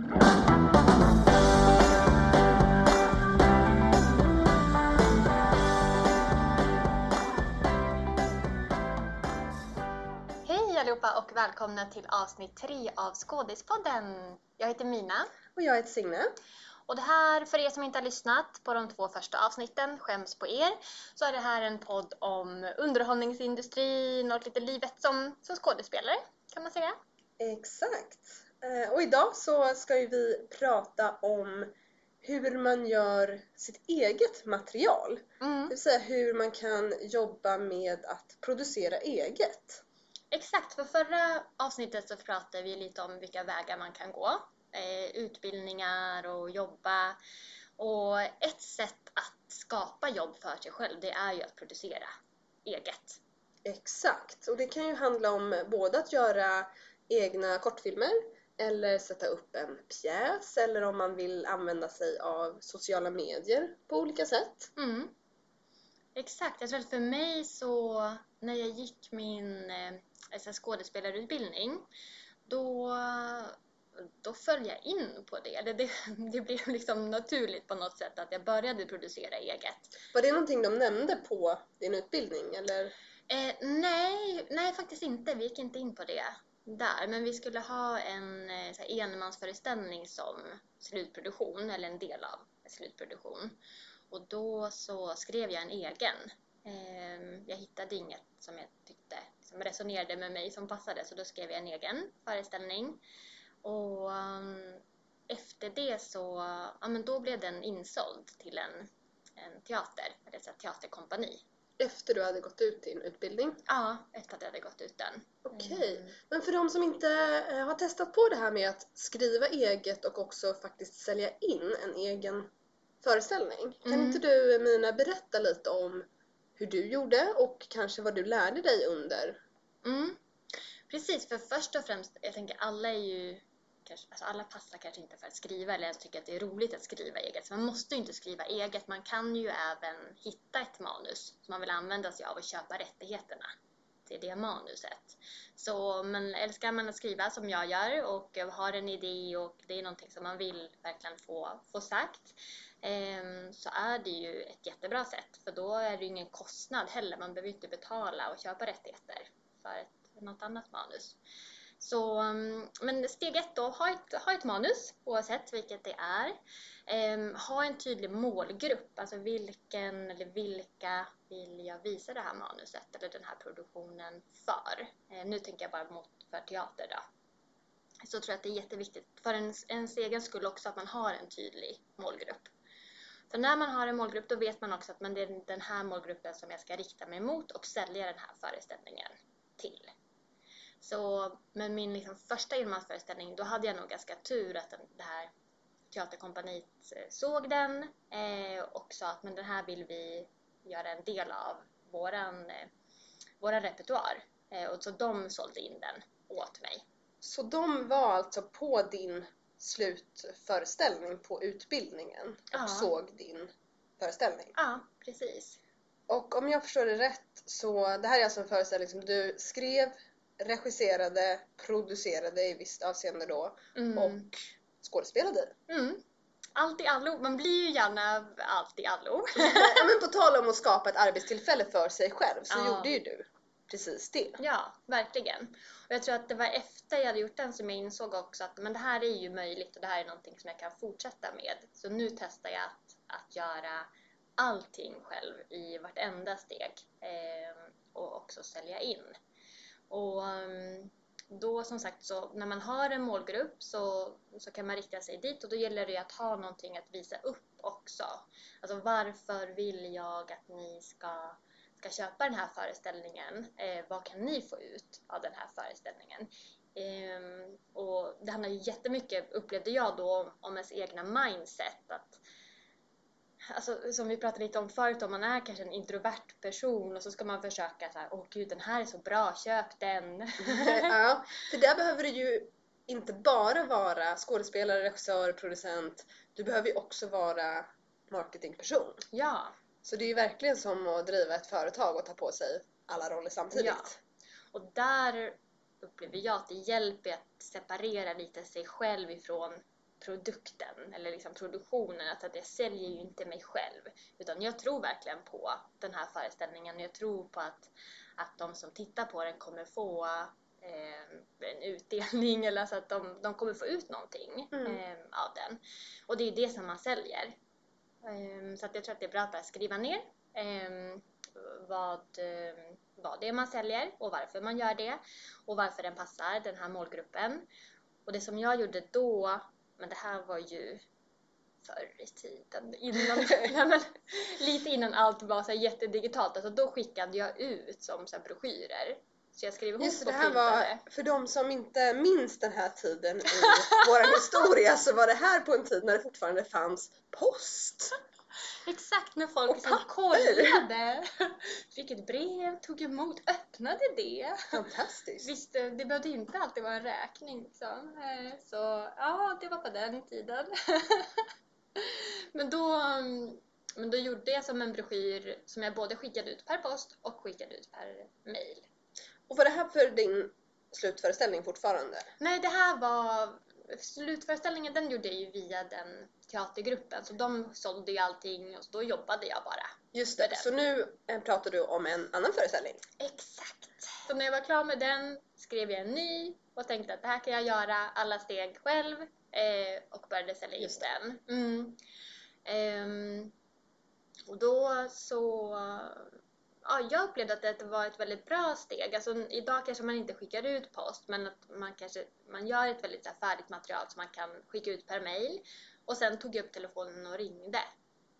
Hej allihopa och välkomna till avsnitt 3 av Skådispodden. Jag heter Mina Och jag heter Signe. och det här, för er som inte har lyssnat på de två första avsnitten, skäms på er, så är det här en podd om underhållningsindustrin och lite livet som, som skådespelare, kan man säga. Exakt. Eh, Och idag så ska ju vi prata om hur man gör sitt eget material. Mm. Det vill säga hur man kan jobba med att producera eget. Exakt, för förra avsnittet så pratade vi lite om vilka vägar man kan gå. Eh, utbildningar och jobba. Och ett sätt att skapa jobb för sig själv, det är ju att producera eget. Exakt. Och det kan ju handla om både att göra egna kortfilmer eller sätta upp en pjäs eller om man vill använda sig av sociala medier på olika sätt. Mm. Exakt, jag tror att för mig så när jag gick min alltså skådespelarutbildning då, då föll jag in på det. Eller det. Det blev liksom naturligt på något sätt att jag började producera eget. Var det någonting de nämnde på din utbildning eller? Eh, nej, nej, faktiskt inte. Vi gick inte in på det där. Men vi skulle ha en eh, så här, enmansföreställning som slutproduktion, eller en del av slutproduktion. Och då så skrev jag en egen. Ehm, jag hittade inget som jag tyckte som resonerade med mig som passade, så då skrev jag en egen föreställning. Och ehm, efter det så, ja men då blev den insåld till en, en teater, eller ett teaterkompani. Efter du hade gått ut din utbildning? Ja, efter att jag hade gått ut den. Okej. Mm. Men för de som inte eh, har testat på det här med att skriva eget och också faktiskt sälja in en egen föreställning. Kan Mm. inte du Mina berätta lite om hur du gjorde och kanske vad du lärde dig under? Mm. Precis, för först och främst, jag tänker alla är ju kanske, alltså alla passar kanske inte för att skriva eller ens tycker att det är roligt att skriva eget. Så man måste ju inte skriva eget, man kan ju även hitta ett manus som man vill använda sig av och köpa rättigheterna till det manuset. Så men älskar man att skriva som jag gör och har en idé och det är någonting som man vill verkligen få, få sagt ehm, så är det ju ett jättebra sätt för då är det ju ingen kostnad heller. Man behöver ju inte betala och köpa rättigheter för ett, något annat manus. Så, mm, men steg ett då, ha ett, ha ett manus oavsett vilket det är. Ehm, ha en tydlig målgrupp, alltså vilken eller vilka vill jag visa det här manuset eller den här produktionen för? Ehm, nu tänker jag bara mot för teater då. Så tror jag att det är jätteviktigt för ens, ens egen skull också att man har en tydlig målgrupp. För när man har en målgrupp då vet man också att men det är den här målgruppen som jag ska rikta mig mot och sälja den här föreställningen till. Så med min liksom första enmansföreställning då hade jag nog ganska tur att den, det här teaterkompaniet eh, såg den eh, och sa att men den här vill vi göra en del av våran, eh, våran repertoar. Eh, och så de sålde in den åt mig. Så de var alltså på din slutföreställning på utbildningen och Ja. såg din föreställning? Ja, precis. Och om jag förstår det rätt så det här är alltså en föreställning som du skrev, regisserade, producerade i visst avseende då Mm. och skådespelade i. Mm. Allt i allo. Man blir ju gärna allt i allo. ja, men på tal om att skapa ett arbetstillfälle för sig själv så Ja. gjorde ju du precis det. Ja, verkligen. Och jag tror att det var efter jag hade gjort den som jag insåg också att men det här är ju möjligt och det här är någonting som jag kan fortsätta med. Så nu testar jag att, att göra allting själv i vartenda steg eh, och också sälja in. Och ehm, då som sagt så när man har en målgrupp så, så kan man rikta sig dit och då gäller det ju att ha någonting att visa upp också. Alltså varför vill jag att ni ska ska köpa den här föreställningen, eh, vad kan ni få ut av den här föreställningen? Eh, och det handlar ju jättemycket, upplevde jag då, om ens egna mindset. Att, alltså, som vi pratade lite om förut, om man är kanske en introvert person och så ska man försöka så här, åh gud den här är så bra, köp den! ja, för där behöver du ju inte bara vara skådespelare, regissör, producent. Du behöver ju också vara marketingperson. ja, Så det är ju verkligen som att driva ett företag och ta på sig alla roller samtidigt. Ja. Och där upplever jag att det hjälper att separera lite sig själv ifrån produkten eller liksom produktionen, alltså att jag säljer ju inte mig själv. Utan jag tror verkligen på den här föreställningen. Jag tror på att, att de som tittar på den kommer få eh, en utdelning eller så att de, de kommer få ut någonting Mm. eh, av den. Och det är det som man säljer. Eh, så att jag tror att det är bra att bara skriva ner eh, vad, eh, vad det är man säljer och varför man gör det och varför den passar den här målgruppen. Och det som jag gjorde då, men det här var ju förr i tiden, innan, nej, men, lite innan allt var så här jättedigitalt, alltså då skickade jag ut som så här broschyrer. Så jag skrev ihop Just det, här var, för de som inte minns den här tiden i vår historia så var det här på en tid när det fortfarande fanns post. Exakt, när folk Och papper. kollade. Fick ett brev, tog emot, öppnade det. Fantastiskt. Visst, det behövde inte alltid vara en räkning liksom. Eh, Så ja, det var på den tiden. Men då, mm, men då gjorde jag som en broschyr som jag både skickade ut per post och skickade ut per mail. Och var det här för din slutföreställning fortfarande? Nej, det här var slutföreställningen, den gjorde jag ju via den teatergruppen. Så de sålde ju allting och så då jobbade jag bara. Just det, så nu eh, pratar du om en annan föreställning. Exakt. Så när jag var klar med den skrev jag en ny och tänkte att det här kan jag göra alla steg själv eh, och började sälja in den. Mm. Ehm, och då så ja, jag upplevde att det var ett väldigt bra steg. Alltså, idag kanske man inte skickar ut post men att man kanske man gör ett väldigt så här, färdigt material som man kan skicka ut per mail. Och sen tog jag upp telefonen och ringde.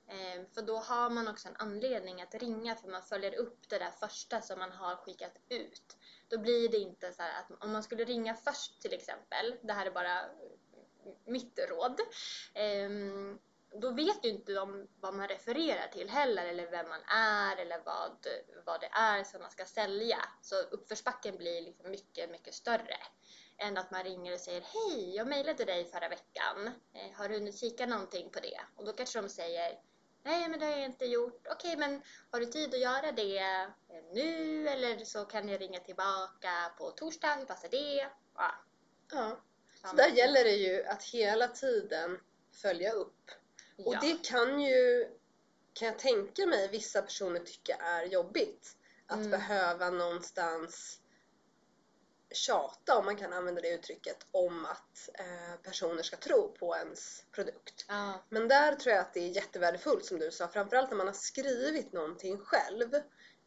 Eh, för då har man också en anledning att ringa för man följer upp det där första som man har skickat ut. Då blir det inte så här att om man skulle ringa först till exempel, det här är bara mitt råd, ehm, då vet ju inte de vad man refererar till heller eller vem man är eller vad, vad det är som man ska sälja. Så uppförsbacken blir liksom mycket, mycket större än att man ringer och säger Hej, jag mejlade dig förra veckan. Eh, Har du hunnit kika någonting på det? Och då kanske de säger Nej, men det har jag inte gjort. Okej, men har du tid att göra det eh, nu eller så kan jag ringa tillbaka på torsdag. Hur passar det? Ja, Ja. Så där gäller det ju att hela tiden följa upp. Och ja. det kan ju, kan jag tänka mig, vissa personer tycka är jobbigt. Att Mm. behöva någonstans tjata, om man kan använda det uttrycket, om att eh, personer ska tro på ens produkt. Ja. Men där tror jag att det är jättevärdefullt som du sa, framförallt när man har skrivit någonting själv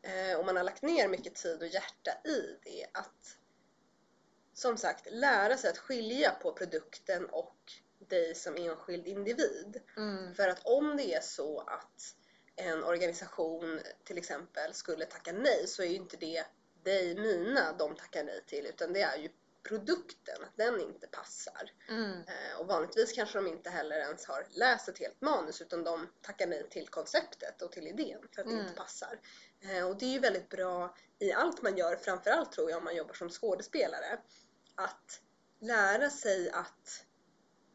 eh, och man har lagt ner mycket tid och hjärta i det, att som sagt lära sig att skilja på produkten och dig som enskild individ. Mm. För att om det är så att en organisation till exempel skulle tacka nej så är ju inte det dig, mina, de tackar nej till utan det är ju produkten, att den inte passar. Mm. Eh, Och vanligtvis kanske de inte heller ens har läst ett helt manus utan de tackar nej till konceptet och till idén för att det Mm. inte passar. Eh, Och det är ju väldigt bra i allt man gör, framförallt tror jag om man jobbar som skådespelare, att lära sig att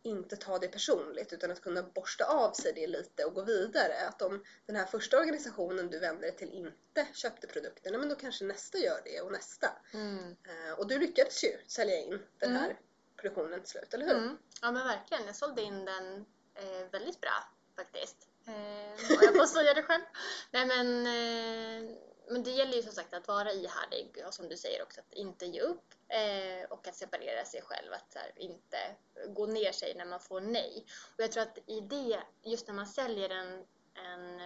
inte ta det personligt utan att kunna borsta av sig det lite och gå vidare. Att om den här första organisationen du vänder dig till inte köpte produkten, ja, men då kanske nästa gör det och nästa. Mm. Eh, Och du lyckades ju sälja in den Mm. här produktionen till slut, eller hur? Mm. Ja men verkligen, jag sålde in den eh, väldigt bra faktiskt. Eh, och jag får säga det själv. Nej men, eh, men det gäller ju som sagt att vara ihärdig och som du säger också att inte ge upp eh, och att separera sig själv, att här, inte gå ner sig när man får nej. Och jag tror att i det, just när man säljer en, en,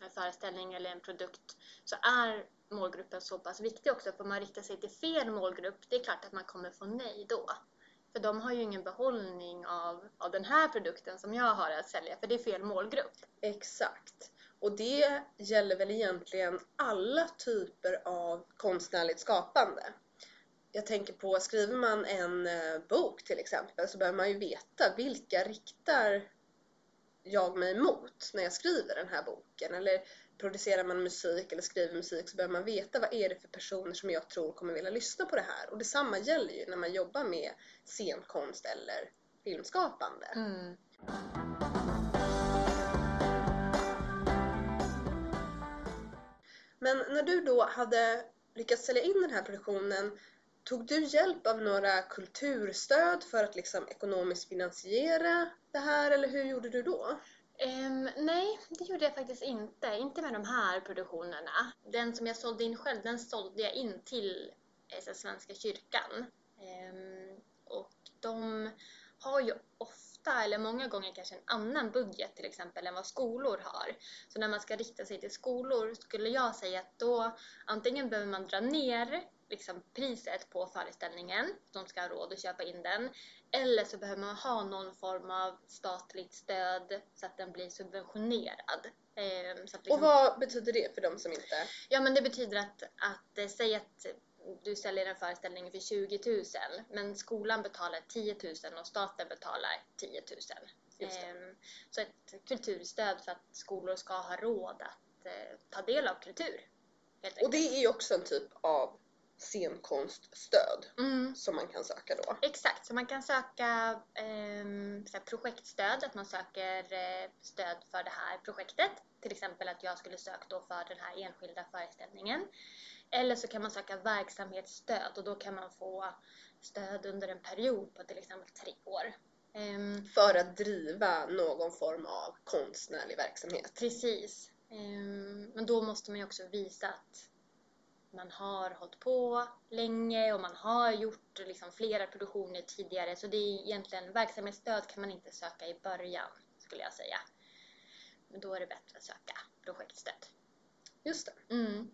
en föreställning eller en produkt så är målgruppen så pass viktig också för om man riktar sig till fel målgrupp, det är klart att man kommer få nej då. För de har ju ingen behållning av, av den här produkten som jag har att sälja, för det är fel målgrupp. Exakt. Och det gäller väl egentligen alla typer av konstnärligt skapande. Jag tänker på, skriver man en eh, bok till exempel så behöver man ju veta vilka riktar jag mig mot när jag skriver den här boken? Eller producerar man musik eller skriver musik så behöver man veta vad är det för personer som jag tror kommer vilja lyssna på det här. Och detsamma gäller ju när man jobbar med scenkonst eller filmskapande. Mm. Men när du då hade lyckats sälja in den här produktionen, Tog du hjälp av några kulturstöd för att liksom ekonomiskt finansiera det här eller hur gjorde du då? Um, nej, det gjorde jag faktiskt inte. Inte med de här produktionerna. Den som jag sålde in själv, den sålde jag in till eh, Svenska kyrkan. Um, och de har ju ofta, eller många gånger kanske en annan budget till exempel än vad skolor har. Så när man ska rikta sig till skolor skulle jag säga att då antingen behöver man dra ner liksom, priset på föreställningen, de ska ha råd att köpa in den. Eller så behöver man ha någon form av statligt stöd så att den blir subventionerad. Ehm, så att liksom, Och vad betyder det för de som inte... Ja men det betyder att, att eh, säg att du säljer en föreställning för 20 000 men skolan betalar 10 000 och staten betalar 10 000. Just det. Ehm, så ett kulturstöd för att skolor ska ha råd att eh, ta del av kultur. Och det är ju också en typ av scenkonststöd Mm, som man kan söka då. exakt, så man kan söka här projektstöd, att man söker eh, stöd för det här projektet. Till exempel att jag skulle söka då för den här enskilda föreställningen. Eller så kan man söka verksamhetsstöd och då kan man få stöd under en period på till exempel tre år. Ehm, För att driva någon form av konstnärlig verksamhet. Precis. Ehm, Men då måste man ju också visa att man har hållit på länge och man har gjort liksom flera produktioner tidigare. Så det är egentligen verksamhetsstöd kan man inte söka i början skulle jag säga. Men då är det bättre att söka projektstöd. Just det. Mm.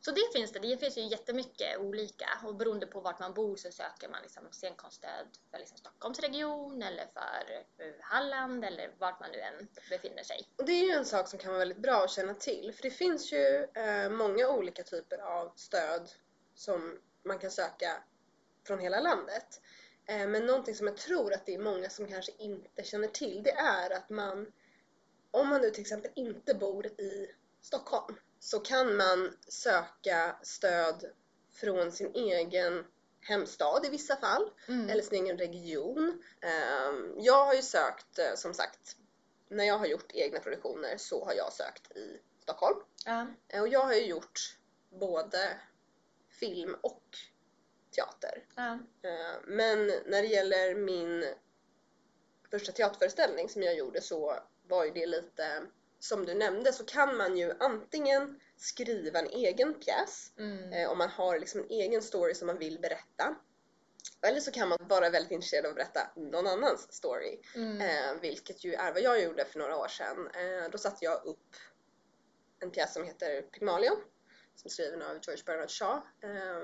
Så det finns det. Det finns ju jättemycket olika och beroende på vart man bor så söker man liksom scenkonststöd för liksom Stockholmsregion eller för Halland eller vart man nu än befinner sig. Och det är ju en sak som kan vara väldigt bra att känna till för det finns ju eh, många olika typer av stöd som man kan söka från hela landet. Eh, men någonting som jag tror att det är många som kanske inte känner till det är att man, om man nu till exempel inte bor i Stockholm, så kan man söka stöd från sin egen hemstad i vissa fall, Mm. eller sin egen region. Ehm, Jag har ju sökt, eh, som sagt, när jag har gjort egna produktioner så har jag sökt i Stockholm. Eh, Och jag har ju gjort både film och teater. Eh, Men när det gäller min första teaterföreställning som jag gjorde så var ju det lite, som du nämnde så kan man ju antingen skriva en egen pjäs Mm. eh, om man har liksom en egen story som man vill berätta. Eller så kan man vara väldigt intresserad av att berätta någon annans story. Mm. Eh, vilket ju är vad jag gjorde för några år sedan. Eh, då satte jag upp en pjäs som heter Pygmalion. Som är skriven av George Bernard Shaw. Eh,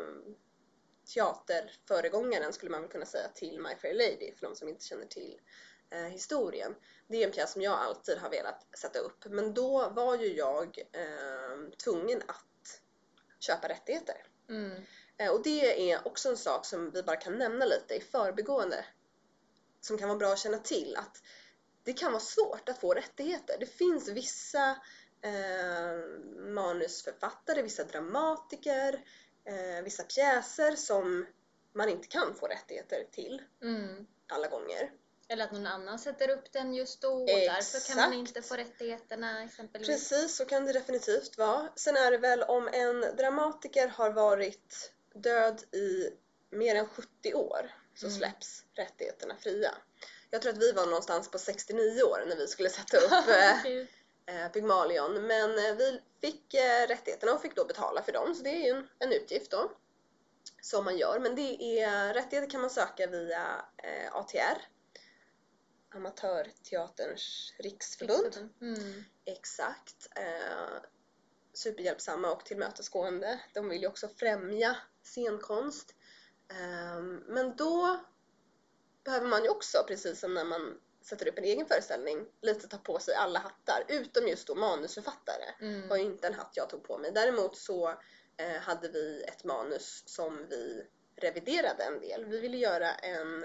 teaterföregångaren skulle man väl kunna säga till My Fair Lady för de som inte känner till eh, historien. Det är en pjäs som jag alltid har velat sätta upp men då var ju jag eh, tvungen att köpa rättigheter. Mm. Eh, Och det är också en sak som vi bara kan nämna lite i förbigående. Som kan vara bra att känna till att det kan vara svårt att få rättigheter. Det finns vissa eh, manusförfattare, vissa dramatiker, eh, vissa pjäser som man inte kan få rättigheter till Mm. alla gånger. Eller att någon annan sätter upp den just då och därför kan man Exakt. inte få rättigheterna exempelvis. Precis, så kan det definitivt vara. Sen är det väl om en dramatiker har varit död i mer än 70 år så Mm. släpps rättigheterna fria. Jag tror att vi var någonstans på 69 år när vi skulle sätta upp eh, eh, Pygmalion men eh, vi fick rättigheterna och fick då betala för dem så det är ju en, en utgift då som man gör men det är rättigheter kan man söka via ATR Amatörteaterns riksförbund. Mm. Exakt. Eh, superhjälpsamma och tillmötesgående. De vill ju också främja scenkonst. Eh, men då behöver man ju också, precis som när man sätter upp en egen föreställning, lite ta på sig alla hattar. Utom just då manusförfattare. Mm. var ju inte en hatt jag tog på mig. Däremot så eh, hade vi ett manus som vi reviderade en del. Vi ville göra en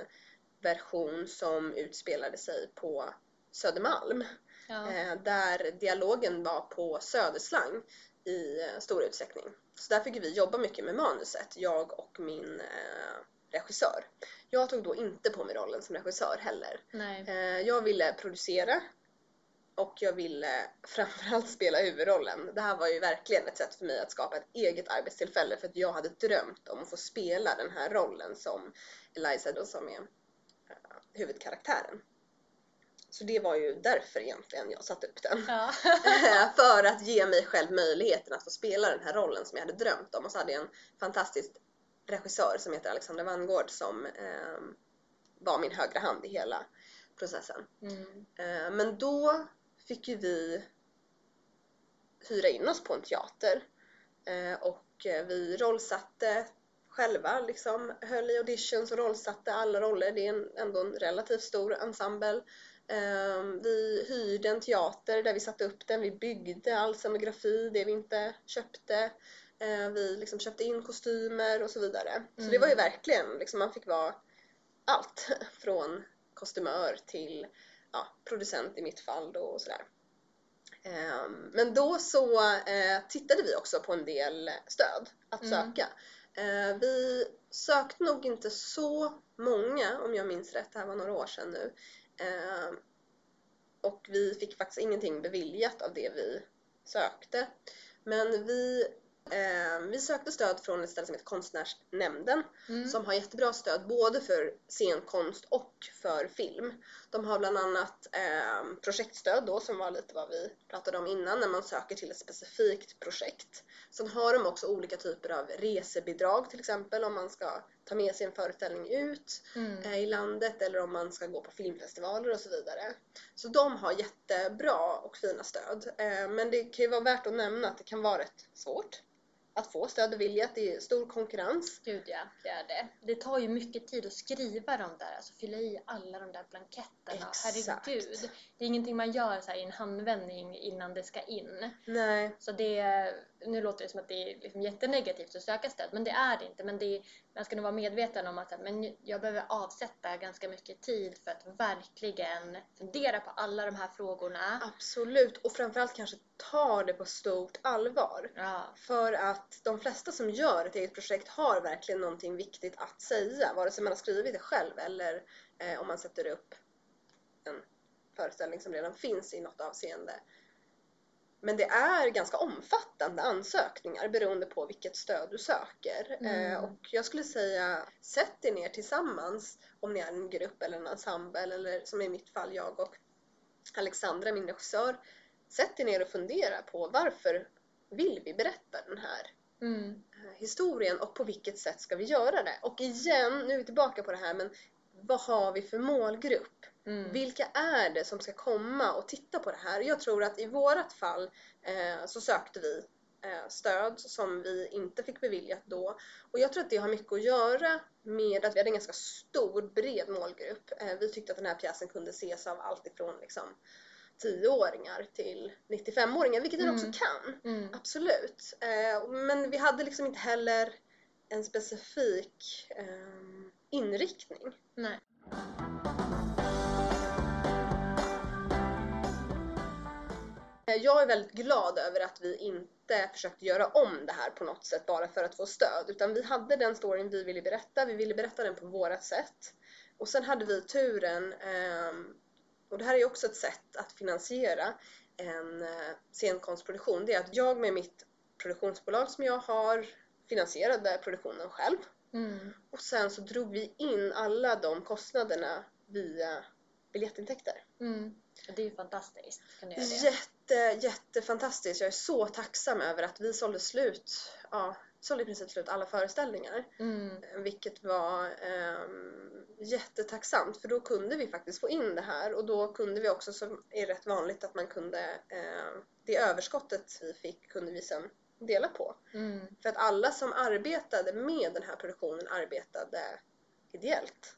version som utspelade sig på Södermalm. Ja. Eh, där dialogen var på söderslang i stor utsträckning. Så där fick vi jobba mycket med manuset, jag och min eh, regissör. Jag tog då inte på mig rollen som regissör heller. Eh, jag ville producera och jag ville framförallt spela huvudrollen. Det här var ju verkligen ett sätt för mig att skapa ett eget arbetstillfälle för att jag hade drömt om att få spela den här rollen som Eliza då som är huvudkaraktären. Så det var ju därför egentligen jag satte upp den. Ja. för att ge mig själv möjligheten att få spela den här rollen som jag hade drömt om. Och så hade jag en fantastisk regissör som heter Alexandra Vangård som eh, var min högra hand i hela processen. Mm. Eh, men då fick ju vi hyra in oss på en teater eh, och eh, vi rollsatte själva liksom, höll i auditions och rollsatte alla roller. Det är en, ändå en relativt stor ensemble. Vi hyrde en teater där vi satte upp den, vi byggde all scenografi, det vi inte köpte. Vi liksom köpte in kostymer och så vidare. Så det var ju verkligen, liksom, man fick vara allt från kostymör till ja, producent i mitt fall då och sådär. Ehm, men då så eh, tittade vi också på en del stöd att Mm. söka. Eh, vi sökte nog inte så många om jag minns rätt, det här var några år sedan nu. Eh, och vi fick faktiskt ingenting beviljat av det vi sökte. Men vi, eh, vi sökte stöd från ett ställe som heter Konstnärsnämnden Mm. som har jättebra stöd både för scenkonst och för film. De har bland annat eh, projektstöd då som var lite vad vi pratade om innan när man söker till ett specifikt projekt. Sen har de också olika typer av resebidrag till exempel om man ska ta med sig en föreställning ut Mm. eh, i landet eller om man ska gå på filmfestivaler och så vidare. Så de har jättebra och fina stöd. Eh, men det kan ju vara värt att nämna att det kan vara rätt svårt att få stöd beviljat. Det är stor konkurrens. Gud ja, det är det. Det tar ju mycket tid att skriva de där, alltså fylla i alla de där blanketterna. Exakt. Herregud. Det är ingenting man gör så i en handvändning innan det ska in. Nej, Så det, nu låter det som att det är liksom jättenegativt att söka stöd, men det är det inte. Men det är, man ska nog vara medveten om att men jag behöver avsätta ganska mycket tid för att verkligen fundera på alla de här frågorna. absolut. Och framförallt kanske ta det på stort allvar. Ja, För att de flesta som gör ett eget projekt har verkligen någonting viktigt att säga. Vare sig man har skrivit det själv eller eh, om man sätter upp en föreställning som redan finns i något avseende. Men det är ganska omfattande ansökningar beroende på vilket stöd du söker. Mm. Eh, och jag skulle säga, sätt er ner tillsammans om ni är en grupp eller en ensemble eller som i mitt fall jag och Alexandra, min regissör. Sätt er ner och fundera på varför vill vi berätta den här mm. eh, historien och på vilket sätt ska vi göra det? Och igen, nu är vi tillbaka på det här, men vad har vi för målgrupp? Mm. Vilka är det som ska komma och titta på det här? Jag tror att i vårat fall eh, så sökte vi eh, stöd som vi inte fick beviljat då. Och jag tror att det har mycket att göra med att vi hade en ganska stor, bred målgrupp. Eh, vi tyckte att den här pjäsen kunde ses av allt ifrån liksom 10-åringar till 95-åringar, vilket den Mm. också kan. Mm. Absolut. Eh, men vi hade liksom inte heller en specifik ehm, inriktning. Nej. Jag är väldigt glad över att vi inte försökte göra om det här på något sätt bara för att få stöd. Utan vi hade den storyn vi ville berätta, vi ville berätta den på vårat sätt. Och sen hade vi turen, ehm, och det här är också ett sätt att finansiera en eh, scenkonstproduktion, det är att jag med mitt produktionsbolag som jag har finansierade produktionen själv. Mm. Och sen så drog vi in alla de kostnaderna via biljettintäkter. Mm. Det är ju fantastiskt. Kan du göra det? Jätte, jättefantastiskt. Jag är så tacksam över att vi sålde slut, ja, sålde i princip slut alla föreställningar. Mm. Vilket var ehm, jättetacksamt för då kunde vi faktiskt få in det här och då kunde vi också, som är rätt vanligt, att man kunde, ehm, det överskottet vi fick kunde vi sen dela på. Mm. För att alla som arbetade med den här produktionen arbetade ideellt.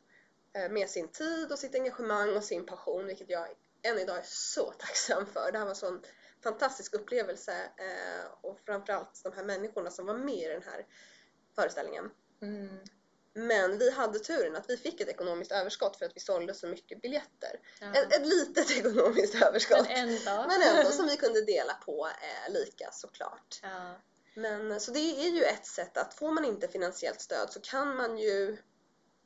Eh, Med sin tid och sitt engagemang och sin passion, vilket jag än idag är så tacksam för. Det här var en sån fantastisk upplevelse eh, och framförallt de här människorna som var med i den här föreställningen. Mm. Men vi hade turen att vi fick ett ekonomiskt överskott för att vi sålde så mycket biljetter. Ja. Ett, ett litet ekonomiskt överskott. Men ändå. Men ändå som vi kunde dela på eh, lika såklart. Ja. Men så det är ju ett sätt att får man inte finansiellt stöd så kan man ju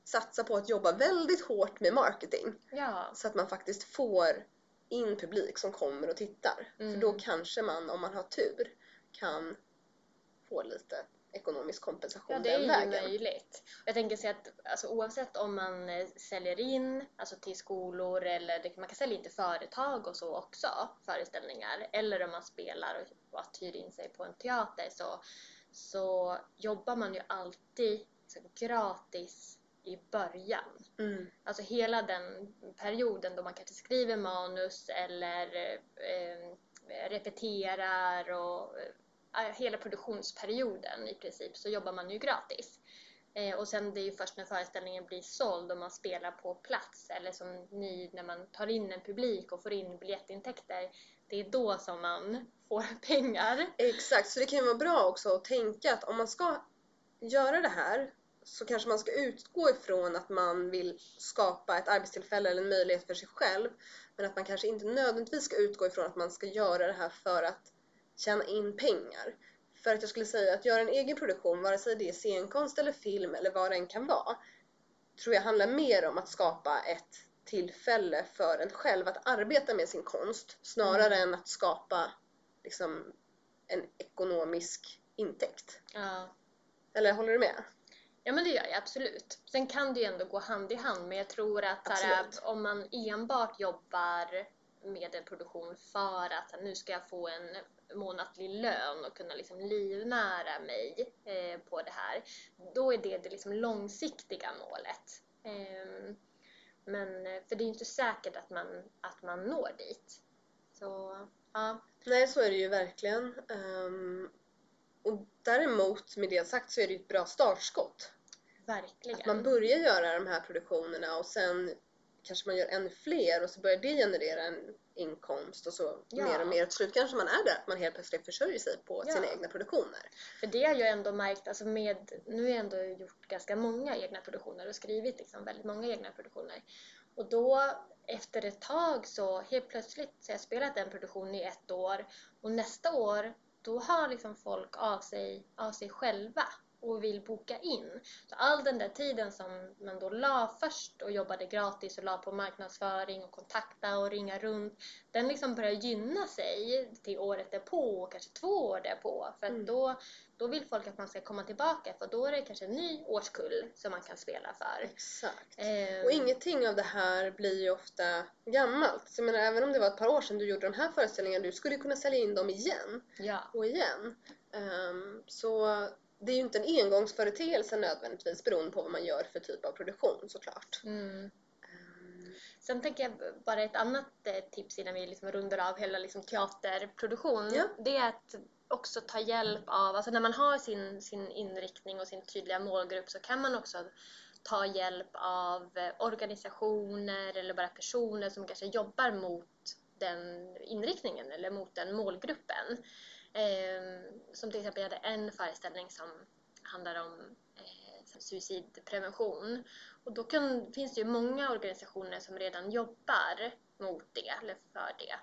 satsa på att jobba väldigt hårt med marketing ja. så att man faktiskt får in publik som kommer och tittar. Mm. För då kanske man, om man har tur, kan få lite ekonomisk kompensation Ja, det den är ju vägen. möjligt. Jag tänker säga att alltså, oavsett om man eh, säljer in alltså, till skolor eller det, man kan sälja in till företag och så också, föreställningar, eller om man spelar och, och hyr in sig på en teater så, så jobbar man ju alltid liksom, gratis i början. Mm. Alltså hela den perioden då man kanske skriver manus eller eh, repeterar och eh, hela produktionsperioden i princip så jobbar man ju gratis. Eh, och sen det är ju först när föreställningen blir såld och man spelar på plats eller som ni när man tar in en publik och får in biljettintäkter. Det är då som man får pengar. Exakt, så det kan ju vara bra också att tänka att om man ska göra det här så kanske man ska utgå ifrån att man vill skapa ett arbetstillfälle eller en möjlighet för sig själv. Men att man kanske inte nödvändigtvis ska utgå ifrån att man ska göra det här för att tjäna in pengar. För att jag skulle säga att göra en egen produktion, vare sig det är scenkonst eller film eller vad det än kan vara, tror jag handlar mer om att skapa ett tillfälle för en själv att arbeta med sin konst snarare än att skapa liksom, en ekonomisk intäkt. Ja. Eller håller du med? Ja men det gör jag absolut. Sen kan det ju ändå gå hand i hand men jag tror att här, om man enbart jobbar med en produktion för att här, nu ska jag få en månatlig lön och kunna liksom livnära mig eh, på det här. Då är det det liksom långsiktiga målet. Ehm, men eh, för det är ju inte säkert att man, att man når dit. Så ja, Nej, så är det ju verkligen. Ehm, och däremot, med det sagt, så är det ett bra startskott. Verkligen. Att man börjar göra de här produktionerna och sen kanske man gör ännu fler och så börjar det generera en inkomst och så Ja. mer och mer. Till slut kanske man är där att man helt plötsligt försörjer sig på Ja. sina egna produktioner. För det har jag ändå märkt, alltså med, nu har jag ändå gjort ganska många egna produktioner och skrivit liksom väldigt många egna produktioner. Och då efter ett tag så helt plötsligt så har jag spelat en produktion i ett år och nästa år då har liksom folk av sig, av sig själva och vill boka in. Så all den där tiden som man då la först och jobbade gratis och la på marknadsföring och kontakta och ringa runt, den liksom börjar gynna sig till året därpå och kanske två år därpå. För Mm. då, då vill folk att man ska komma tillbaka för då är det kanske en ny årskull som man kan spela för. Exakt. Ehm, Och ingenting av det här blir ju ofta gammalt. Så jag menar, även om det var ett par år sedan du gjorde de här föreställningarna, du skulle ju kunna sälja in dem igen Ja, och igen. Ehm, så det är ju inte en engångsföreteelse nödvändigtvis beroende på vad man gör för typ av produktion såklart. mm. Ehm, Sen tänker jag bara ett annat eh, tips innan vi liksom rundar av hela liksom teaterproduktion. Ja. Det är att också ta hjälp av, alltså när man har sin, sin inriktning och sin tydliga målgrupp så kan man också ta hjälp av eh, organisationer eller bara personer som kanske jobbar mot den inriktningen eller mot den målgruppen. Ehm, som till exempel jag hade en föreställning som handlar om eh, suicidprevention. Och då kan, finns det ju många organisationer som redan jobbar mot det, eller för det.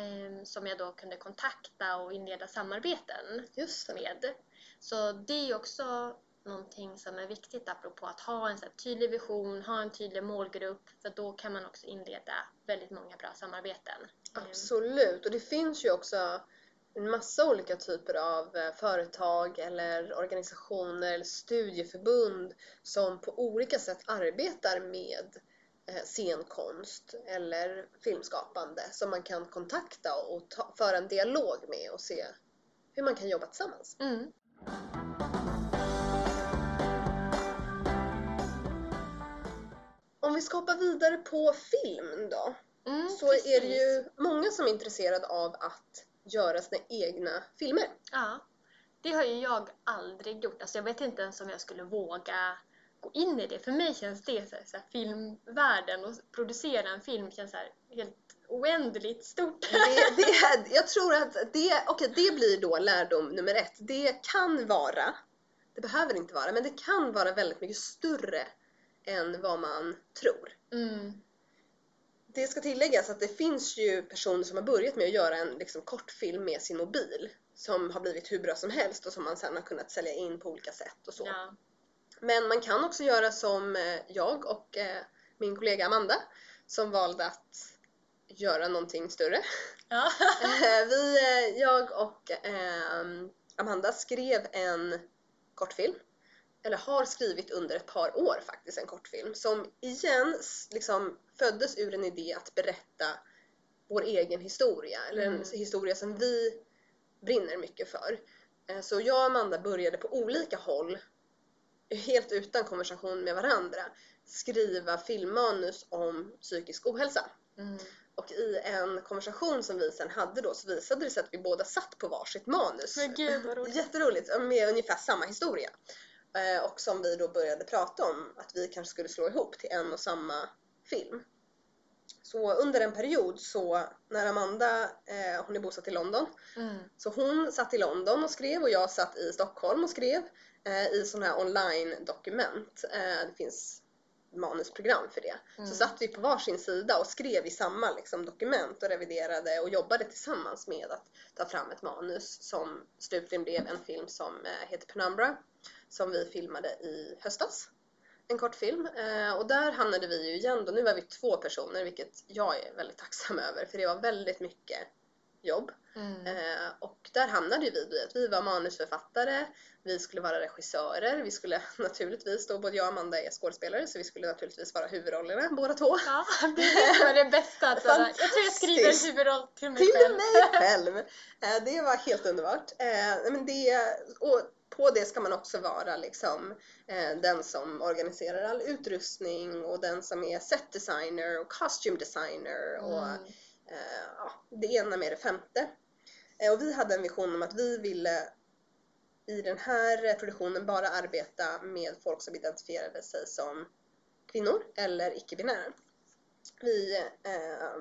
Ehm, som jag då kunde kontakta och inleda samarbeten med. Så det är ju också någonting som är viktigt apropå att ha en så tydlig vision, ha en tydlig målgrupp för då kan man också inleda väldigt många bra samarbeten. Ehm, Absolut, och det finns ju också en massa olika typer av eh, företag eller organisationer eller studieförbund som på olika sätt arbetar med eh, scenkonst eller filmskapande som man kan kontakta och ta, föra en dialog med och se hur man kan jobba tillsammans. Mm. Om vi ska hoppa vidare på film då, Mm, så är det precis. ju många som är intresserade av att göra sina egna filmer. Ja, det har ju jag aldrig gjort. Alltså jag vet inte ens om jag skulle våga gå in i det. För mig känns det så här, så här, filmvärlden och producera en film känns så här, helt oändligt stort. Det, det, jag tror att det, okay, det blir då lärdom nummer ett. Det kan vara, det behöver inte vara, men det kan vara väldigt mycket större än vad man tror. Mm. Det ska tilläggas att det finns ju personer som har börjat med att göra en liksom, kortfilm med sin mobil som har blivit hur bra som helst och som man sen har kunnat sälja in på olika sätt och så. Ja. Men man kan också göra som eh, jag och eh, min kollega Amanda som valde att göra någonting större. Ja. Eh, vi, jag och Amanda skrev en kortfilm. Eller har skrivit under ett par år faktiskt en kortfilm som igen liksom föddes ur en idé att berätta vår egen historia. Eller en Mm. historia som vi brinner mycket för. Eh, Så jag och Amanda började på olika håll, helt utan konversation med varandra, skriva filmmanus om psykisk ohälsa. Mm. Och i en konversation som vi sen hade då så visade det sig att vi båda satt på varsitt manus. Men gud vad roligt. Jätteroligt, med ungefär samma historia. Eh, Och som vi då började prata om att vi kanske skulle slå ihop till en och samma film. Så under en period så när Amanda, eh, hon är bosatt i London, Mm. så hon satt i London och skrev och jag satt i Stockholm och skrev eh, i sådana här online-dokument. Eh, det finns manusprogram för det. Mm. Så satt vi på varsin sida och skrev i samma liksom, dokument och reviderade och jobbade tillsammans med att ta fram ett manus som slutligen blev en film som eh, heter Penumbra som vi filmade i höstas. En kortfilm. Eh, och där hamnade vi ju igen då. Nu var vi två personer vilket jag är väldigt tacksam över för det var väldigt mycket jobb. Mm. Eh, och där hamnade vi i att vi var manusförfattare, vi skulle vara regissörer, vi skulle naturligtvis då, både jag och Amanda är skådespelare så vi skulle naturligtvis vara huvudrollerna båda två. Ja, det är det bästa. Att jag tror jag skriver en huvudroll till mig Till själv. mig själv! Eh, det var helt underbart. Eh, men det, och på det ska man också vara liksom eh, den som organiserar all utrustning och den som är set designer och costume designer och Mm. eh, ja, det ena med det femte. Eh, och vi hade en vision om att vi ville i den här produktionen bara arbeta med folk som identifierade sig som kvinnor eller icke-binära. Vi eh,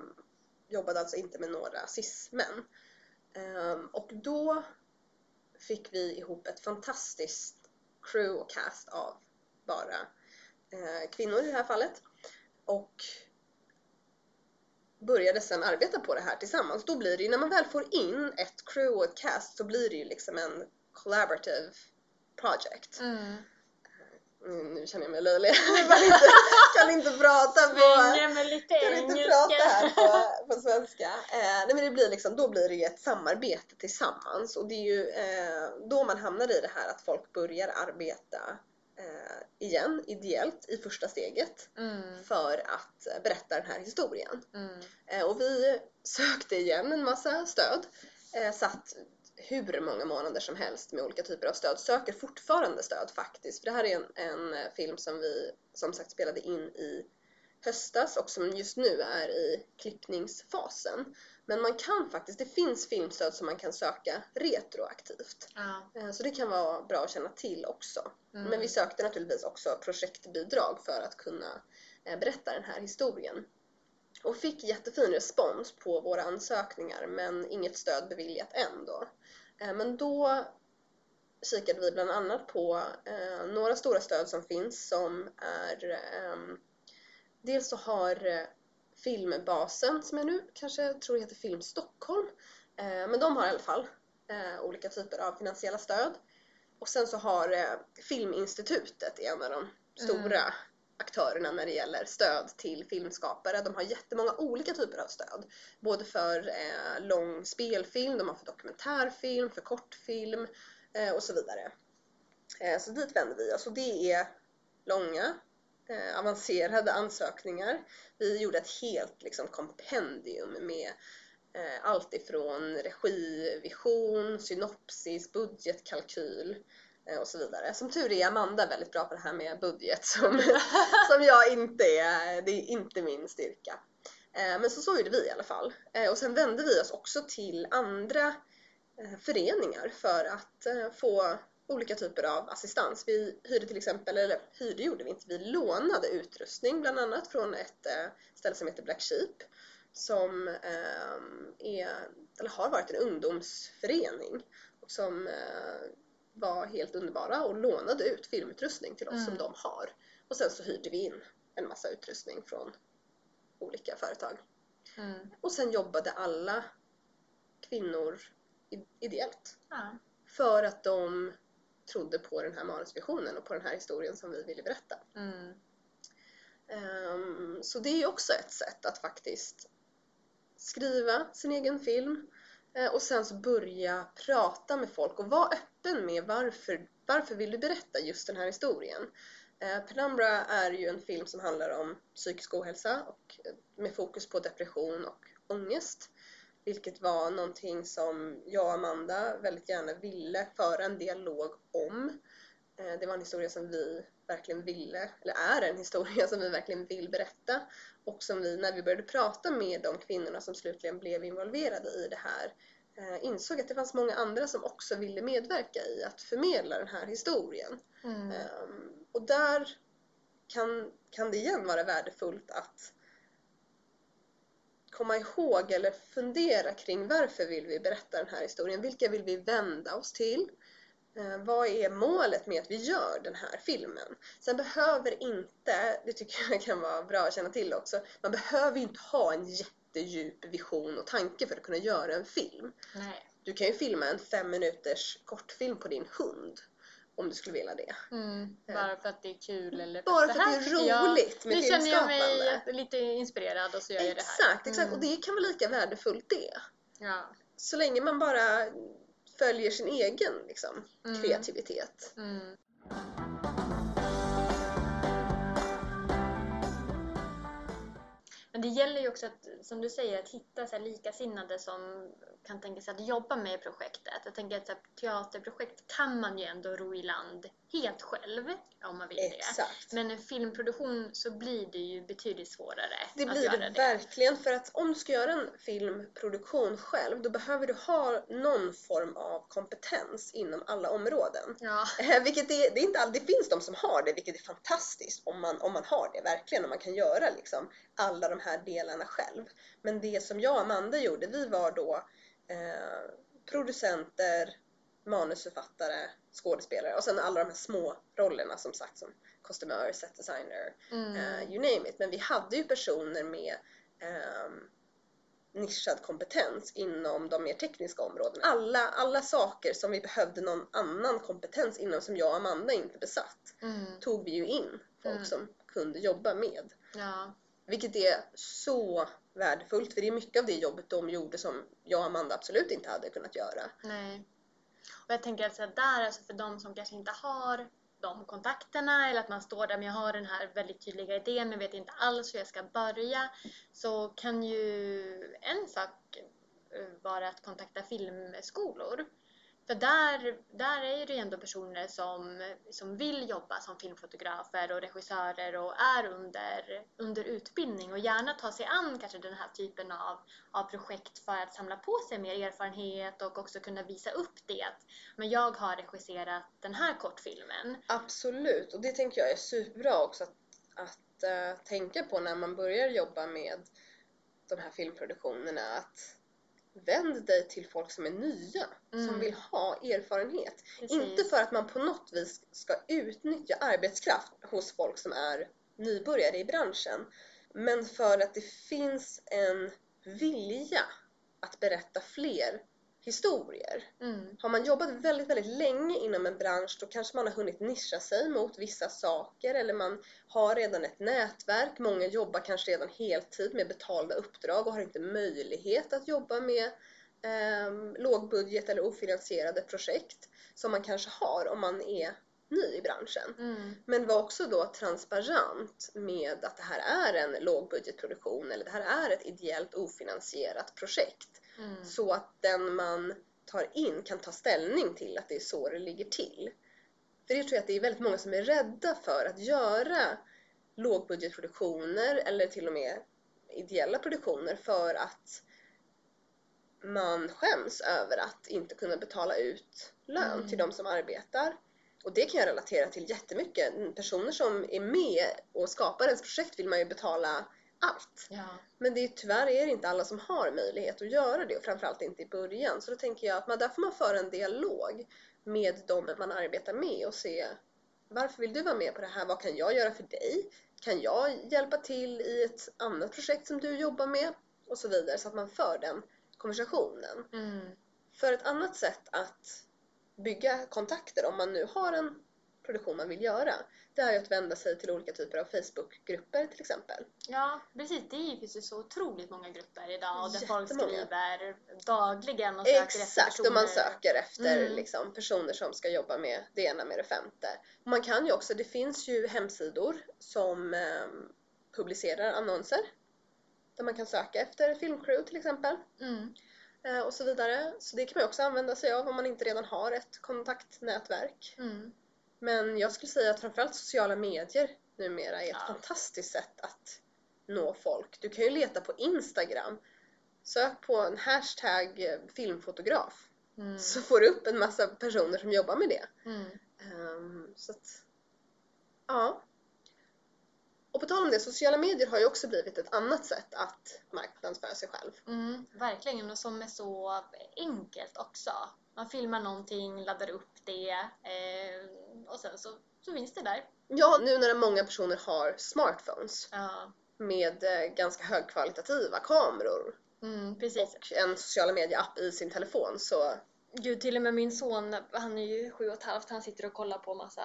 jobbade alltså inte med några cis-män. Eh, och då fick vi ihop ett fantastiskt crew och cast av bara eh, kvinnor i det här fallet. Och började sen arbeta på det här tillsammans. Då blir det ju, när man väl får in ett crew och ett cast så blir det ju liksom en collaborative project. Mm. Mm, nu känner jag mig löjlig. Kan inte, kan inte prata på kan inte prata här på, på svenska. Eh, nej men det blir liksom, då blir det ju ett samarbete tillsammans och det är ju eh, då man hamnar i det här att folk börjar arbeta eh, igen, ideellt, i första steget Mm. för att berätta den här historien. Mm. Eh, och vi sökte igen en massa stöd. Eh, satt hur många månader som helst med olika typer av stöd. Söker fortfarande stöd faktiskt. För det här är en, en eh, film som vi som sagt spelade in i höstas och som just nu är i klippningsfasen. Men man kan faktiskt, det finns filmstöd som man kan söka retroaktivt. Ja. Eh, Så det kan vara bra att känna till också. Mm. Men vi sökte naturligtvis också projektbidrag för att kunna eh, berätta den här historien. Och fick jättefin respons på våra ansökningar men inget stöd beviljat än då. Eh, men då kikade vi bland annat på eh, några stora stöd som finns som är ehm, Dels så har eh, Filmbasen som jag nu kanske tror heter Film Stockholm men de har i alla fall olika typer av finansiella stöd. Och sen så har Filminstitutet en av de stora mm aktörerna när det gäller stöd till filmskapare. De har jättemånga olika typer av stöd. Både för eh, lång spelfilm, de har för dokumentärfilm, för kortfilm eh, och så vidare. Eh, så dit vänder vi oss och det är långa, eh, avancerade ansökningar. Vi gjorde ett helt liksom, kompendium med eh, allt ifrån regivision, synopsis, budgetkalkyl eh, Eh, och så vidare. Som tur är Amanda väldigt bra på det här med budget som, som jag inte är, det är inte min styrka. Eh, men så så gjorde vi i alla fall. Eh, och sen vände vi oss också till andra föreningar för att få olika typer av assistans. Vi hyrde till exempel, eller hyrde gjorde vi inte, vi lånade utrustning bland annat från ett ställe som heter Black Sheep som är, eller har varit en ungdomsförening och som var helt underbara och lånade ut filmutrustning till oss Mm. som de har. Och sen så hyrde vi in en massa utrustning från olika företag. Mm. Och sen jobbade alla kvinnor ideellt Ja. för att de trodde på den här manusvisionen och på den här historien som vi ville berätta. Mm. Ehm, så det är också ett sätt att faktiskt skriva sin egen film Eh, och sen så börja prata med folk och vara öppen med varför, varför vill du berätta just den här historien. Eh, Penumbra är ju en film som handlar om psykisk ohälsa och eh, med fokus på depression och ångest. Vilket var någonting som jag och Amanda väldigt gärna ville föra en dialog om. Det var en historia som vi verkligen ville, eller är en historia som vi verkligen vill berätta och som vi, när vi började prata med de kvinnorna som slutligen blev involverade i det här, insåg att det fanns många andra som också ville medverka i att förmedla den här historien. Mm. Um, och där kan, kan det igen vara värdefullt att komma ihåg eller fundera kring varför vill vi berätta den här historien? Vilka vill vi vända oss till? Eh, vad är målet med att vi gör den här filmen? Sen behöver inte, det tycker jag kan vara bra att känna till också, man behöver inte ha en jättedjup vision och tanke för att kunna göra en film. Nej. Du kan ju filma en fem minuters kortfilm på din hund om du skulle vilja det. Mm, bara för att det är kul eller för Bara för att det är roligt med Nu känner jag mig lite inspirerad och så gör jag det här. Exakt, exakt. Mm. Och det kan vara lika värdefullt det. Ja. Så länge man bara följer sin egen liksom, mm. kreativitet. Mm. Men det gäller ju också att, som du säger, att hitta så likasinnade som kan tänka sig att jobba med projektet. Jag tänker att så här, teaterprojekt kan man ju ändå ro i land helt själv om man vill Exakt. det. Men en filmproduktion så blir det ju betydligt svårare Det blir det, det verkligen för att om du ska göra en filmproduktion själv då behöver du ha någon form av kompetens inom alla områden. Ja. Eh, vilket det, det, är inte all, det finns de som har det vilket är fantastiskt om man, om man har det verkligen och man kan göra liksom alla de här delarna själv. Men det som jag och Amanda gjorde, vi var då eh, producenter, manusförfattare, skådespelare och sen alla de här små rollerna som sagt som kostymör, set designer, mm. uh, you name it. Men vi hade ju personer med um, nischad kompetens inom de mer tekniska områdena. Alla, alla saker som vi behövde någon annan kompetens inom som jag och Amanda inte besatt mm. tog vi ju in folk mm. som kunde jobba med. Ja. Vilket är så värdefullt för det är mycket av det jobbet de gjorde som jag och Amanda absolut inte hade kunnat göra. Nej. Och jag tänker alltså där, alltså för de som kanske inte har de kontakterna eller att man står där men jag har den här väldigt tydliga idén men vet inte alls hur jag ska börja så kan ju en sak vara att kontakta filmskolor för där, där är det ju ändå personer som, som vill jobba som filmfotografer och regissörer och är under, under utbildning och gärna tar sig an kanske den här typen av, av projekt för att samla på sig mer erfarenhet och också kunna visa upp det. Men jag har regisserat den här kortfilmen. Absolut, och det tänker jag är superbra också att, att uh, tänka på när man börjar jobba med de här filmproduktionerna. Att vänd dig till folk som är nya, mm. som vill ha erfarenhet. Precis. Inte för att man på något vis ska utnyttja arbetskraft hos folk som är nybörjare i branschen, men för att det finns en vilja att berätta fler historier. Mm. Har man jobbat väldigt, väldigt länge inom en bransch då kanske man har hunnit nischa sig mot vissa saker eller man har redan ett nätverk. Många jobbar kanske redan heltid med betalda uppdrag och har inte möjlighet att jobba med eh, lågbudget eller ofinansierade projekt som man kanske har om man är ny i branschen. Mm. Men var också då transparent med att det här är en lågbudgetproduktion eller det här är ett ideellt ofinansierat projekt. Mm. Så att den man tar in kan ta ställning till att det är så det ligger till. För det tror jag att det är väldigt många som är rädda för att göra lågbudgetproduktioner eller till och med ideella produktioner för att man skäms över att inte kunna betala ut lön mm. till de som arbetar. Och det kan jag relatera till jättemycket. Personer som är med och skapar ens projekt vill man ju betala allt. Ja. Men det är, tyvärr är det inte alla som har möjlighet att göra det och framförallt inte i början. Så då tänker jag att man, där får man föra en dialog med de man arbetar med och se varför vill du vara med på det här? Vad kan jag göra för dig? Kan jag hjälpa till i ett annat projekt som du jobbar med? Och så vidare så att man för den konversationen. Mm. För ett annat sätt att bygga kontakter om man nu har en produktion man vill göra. Det är ju att vända sig till olika typer av Facebookgrupper till exempel. Ja, precis. Det finns ju så otroligt många grupper idag och där folk skriver dagligen och söker efter Exakt, personer. och man söker efter Mm. liksom, personer som ska jobba med det ena med det femte. Man kan ju också, det finns ju hemsidor som ehm, publicerar annonser där man kan söka efter filmcrew till exempel Mm. eh, och så vidare. Så det kan man också använda sig av om man inte redan har ett kontaktnätverk. Mm. Men jag skulle säga att framförallt sociala medier numera är ett Ja. fantastiskt sätt att nå folk. Du kan ju leta på Instagram. Sök på en hashtag eh, filmfotograf Mm. så får du upp en massa personer som jobbar med det. Mm. Ehm, så att, ja. Och på tal om det, sociala medier har ju också blivit ett annat sätt att marknadsföra sig själv. Mm, verkligen, och som är så enkelt också. Man filmar någonting, laddar upp det eh, och sen så, så finns det där. Ja, nu när många personer har smartphones Ja, med eh, ganska högkvalitativa kameror mm, precis. och en sociala medie-app i sin telefon så Gud, till och med min son, han är ju sju och ett halvt, han sitter och kollar på massa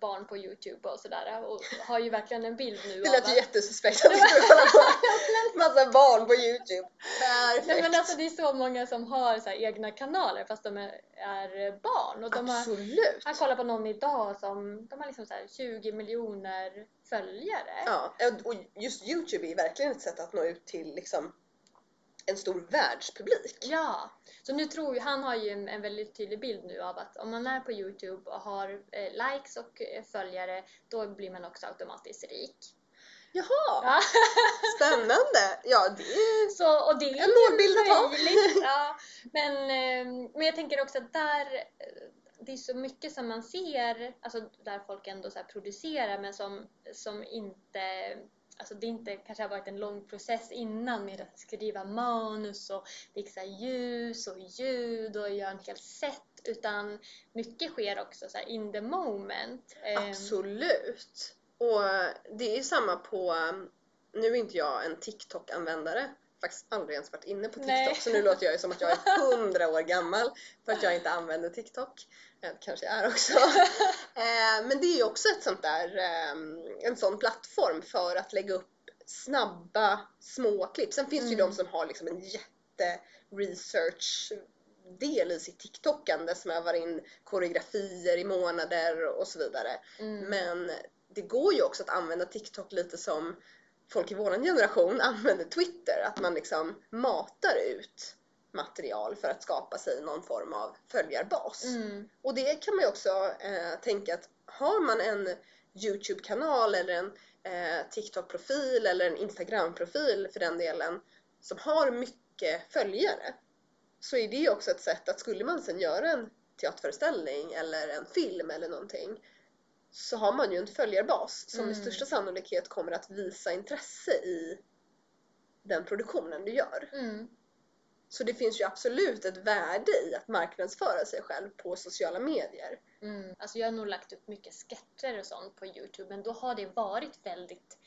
barn på Youtube och sådär och har ju verkligen en bild nu det av lät ju att- jättesuspekt att vi skulle kolla på massa barn på Youtube. Perfekt! Nej men alltså det är så många som har så egna kanaler fast de är, är barn och de har, Absolut! han kollar på någon idag som, de har liksom så här 20 miljoner följare. Ja, och just Youtube är verkligen ett sätt att nå ut till liksom en stor världspublik. Ja, så nu tror ju, han har ju en, en väldigt tydlig bild nu av att om man är på Youtube och har eh, likes och eh, följare då blir man också automatiskt rik. Jaha, Ja. spännande! Ja, det är... Så, och det är En målbild att ha. Ja. Men, eh, men jag tänker också att där, eh, det är så mycket som man ser, alltså där folk ändå så producerar men som, som inte Alltså det inte kanske har varit en lång process innan med att skriva manus och fixa ljus och ljud och göra en hel set utan mycket sker också så här in the moment. Ehm, Absolut! Och det är ju samma på... Nu är inte jag en TikTok-användare. Faktiskt aldrig ens varit inne på TikTok Nej. så nu låter jag ju som att jag är hundra år gammal för att jag inte använder TikTok. Eh, kanske jag är också. Eh, Men det är ju också ett sånt där, eh, en sån plattform för att lägga upp snabba små klipp. Sen finns det ju Mm. de som har liksom en jätte research del i sitt TikTokande som övar in koreografier i månader och så vidare. mm. Men det går ju också att använda TikTok lite som folk i vår generation använder Twitter. Att man liksom matar ut material för att skapa sig någon form av följarbas. Mm. Och det kan man ju också eh, tänka att har man en Youtube-kanal eller en eh, TikTok-profil eller en Instagram-profil för den delen som har mycket följare så är det också ett sätt att skulle man sen göra en teaterföreställning eller en film eller någonting så har man ju en följarbas som med Mm. största sannolikhet kommer att visa intresse i den produktionen du gör. Mm. Så det finns ju absolut ett värde i att marknadsföra sig själv på sociala medier. Mm. Alltså jag har nog lagt upp mycket sketcher och sånt på Youtube men då har det varit väldigt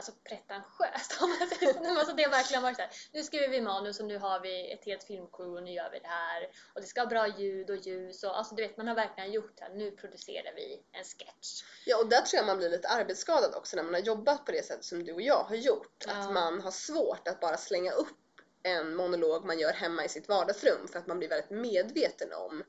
alltså pretentiöst Alltså det har verkligen varit så här, nu skriver vi manus och nu har vi ett helt filmcrew och nu gör vi det här och det ska ha bra ljud och ljus och alltså du vet man har verkligen gjort det här, nu producerar vi en sketch. Ja, och där tror jag man blir lite arbetsskadad också när man har jobbat på det sätt som du och jag har gjort. Ja. Att man har svårt att bara slänga upp en monolog man gör hemma i sitt vardagsrum för att man blir väldigt medveten om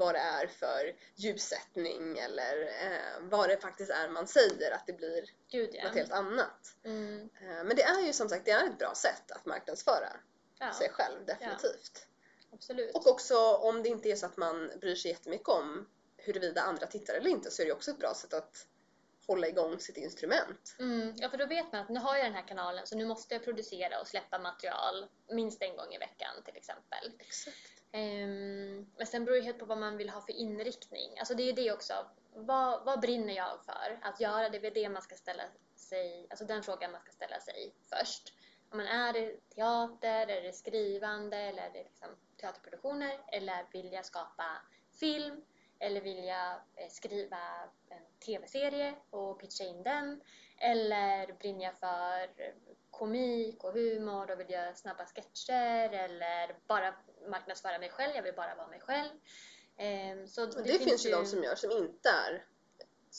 vad det är för ljussättning eller eh, vad det faktiskt är man säger, att det blir Gud ja. något helt annat. Mm. Eh, men det är ju som sagt det är ett bra sätt att marknadsföra Ja, sig själv, definitivt. absolut. Och också om det inte är så att man bryr sig jättemycket om huruvida andra tittar eller inte så är det också ett bra sätt att hålla igång sitt instrument. Mm, ja, för då vet man att nu har jag den här kanalen så nu måste jag producera och släppa material minst en gång i veckan till exempel. Exakt. Ehm, men sen beror det helt på vad man vill ha för inriktning. Alltså det är det också. Vad, vad brinner jag för att göra? Det är väl det man ska ställa sig, alltså den frågan man ska ställa sig först. Om man är det teater, är det skrivande eller är det liksom teaterproduktioner? Eller vill jag skapa film? Eller vill jag eh, skriva en tv-serie och pitcha in den? Eller brinner jag för komik och humor och vill göra snabba sketcher? Eller bara marknadsföra mig själv, jag vill bara vara mig själv. Ehm, så Och det, finns ju de som gör som inte är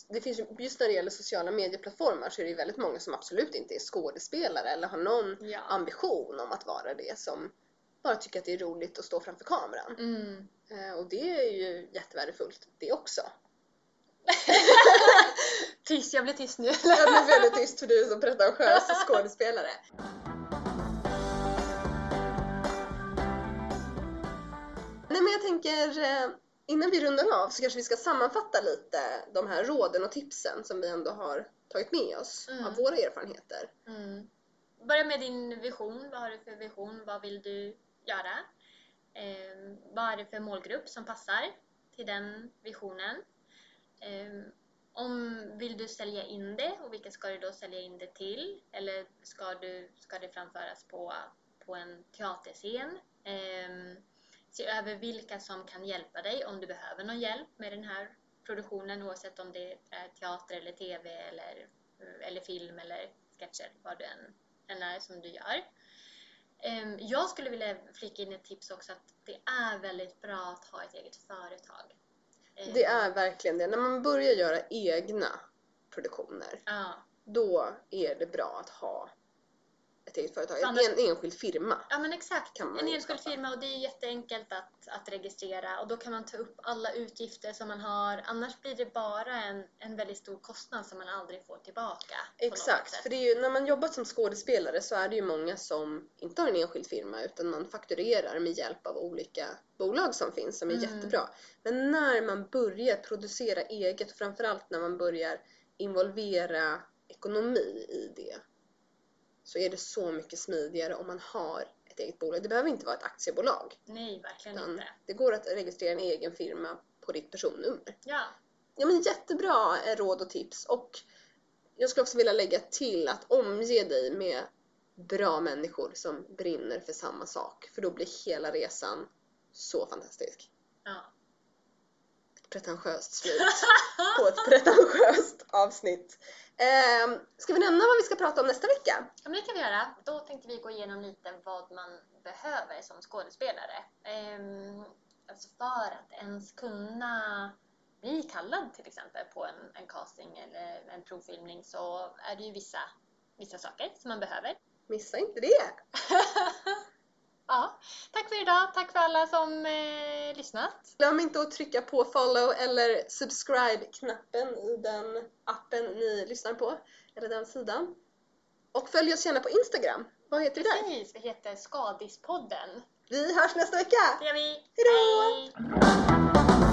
det finns ju, just när det gäller sociala medieplattformar så är det väldigt många som absolut inte är skådespelare eller har någon Ja. ambition om att vara det som bara tycker att det är roligt att stå framför kameran. Mm. Eh, och det är ju jättevärdefullt det också. Tyst, jag blir tyst nu. Jag blev väldigt tyst för du är så pretentiös skådespelare. Nej men jag tänker eh, innan vi rundar av så kanske vi ska sammanfatta lite de här råden och tipsen som vi ändå har tagit med oss Mm. av våra erfarenheter. Mm. Börja med din vision. Vad har du för vision? Vad vill du göra? Eh, vad är det för målgrupp som passar till den visionen? Eh, om vill du sälja in det och vilka ska du då sälja in det till? Eller ska, du, ska det framföras på, på en teaterscen? Eh, se över vilka som kan hjälpa dig om du behöver någon hjälp med den här produktionen oavsett om det är teater eller TV eller, eller film eller sketcher, vad du än, än är som du gör. Ehm, Jag skulle vilja flika in ett tips också att det är väldigt bra att ha ett eget företag. Ehm, Det är verkligen det. När man börjar göra egna produktioner Ja, då är det bra att ha ett eget företag. För annars- En enskild firma. ja men exakt. Kan man En enskild skapa. firma och det är jätteenkelt att, att registrera och då kan man ta upp alla utgifter som man har. Annars blir det bara en, en väldigt stor kostnad som man aldrig får tillbaka. Exakt, för det är ju, när man jobbar som skådespelare så är det ju många som inte har en enskild firma utan man fakturerar med hjälp av olika bolag som finns som är Mm. jättebra. Men när man börjar producera eget framförallt när man börjar involvera ekonomi i det så är det så mycket smidigare om man har ett eget bolag. Det behöver inte vara ett aktiebolag Nej, verkligen inte. det går att registrera en egen firma på ditt personnummer. Ja, Ja men jättebra eh, råd och tips och jag skulle också vilja lägga till att omge dig med bra människor som brinner för samma sak för då blir hela resan så fantastisk. ja. Pretentiöst slut på ett pretentiöst avsnitt. Eh, ska vi nämna vad vi ska prata om nästa vecka? Ja, men det kan vi göra. Då tänkte vi gå igenom lite vad man behöver som skådespelare. Ehm, alltså för att ens kunna bli kallad till exempel på en, en casting eller en provfilmning så är det ju vissa, vissa saker som man behöver. Missa inte det! Ja, tack för idag. Tack för alla som eh, lyssnat. Glöm inte att trycka på follow eller subscribe-knappen i den appen ni lyssnar på, eller den sidan. Och följ oss gärna på Instagram. Vad heter vi där? Precis, vi heter Skadispodden. Vi hörs nästa vecka! Det gör vi. Hejdå! Hej!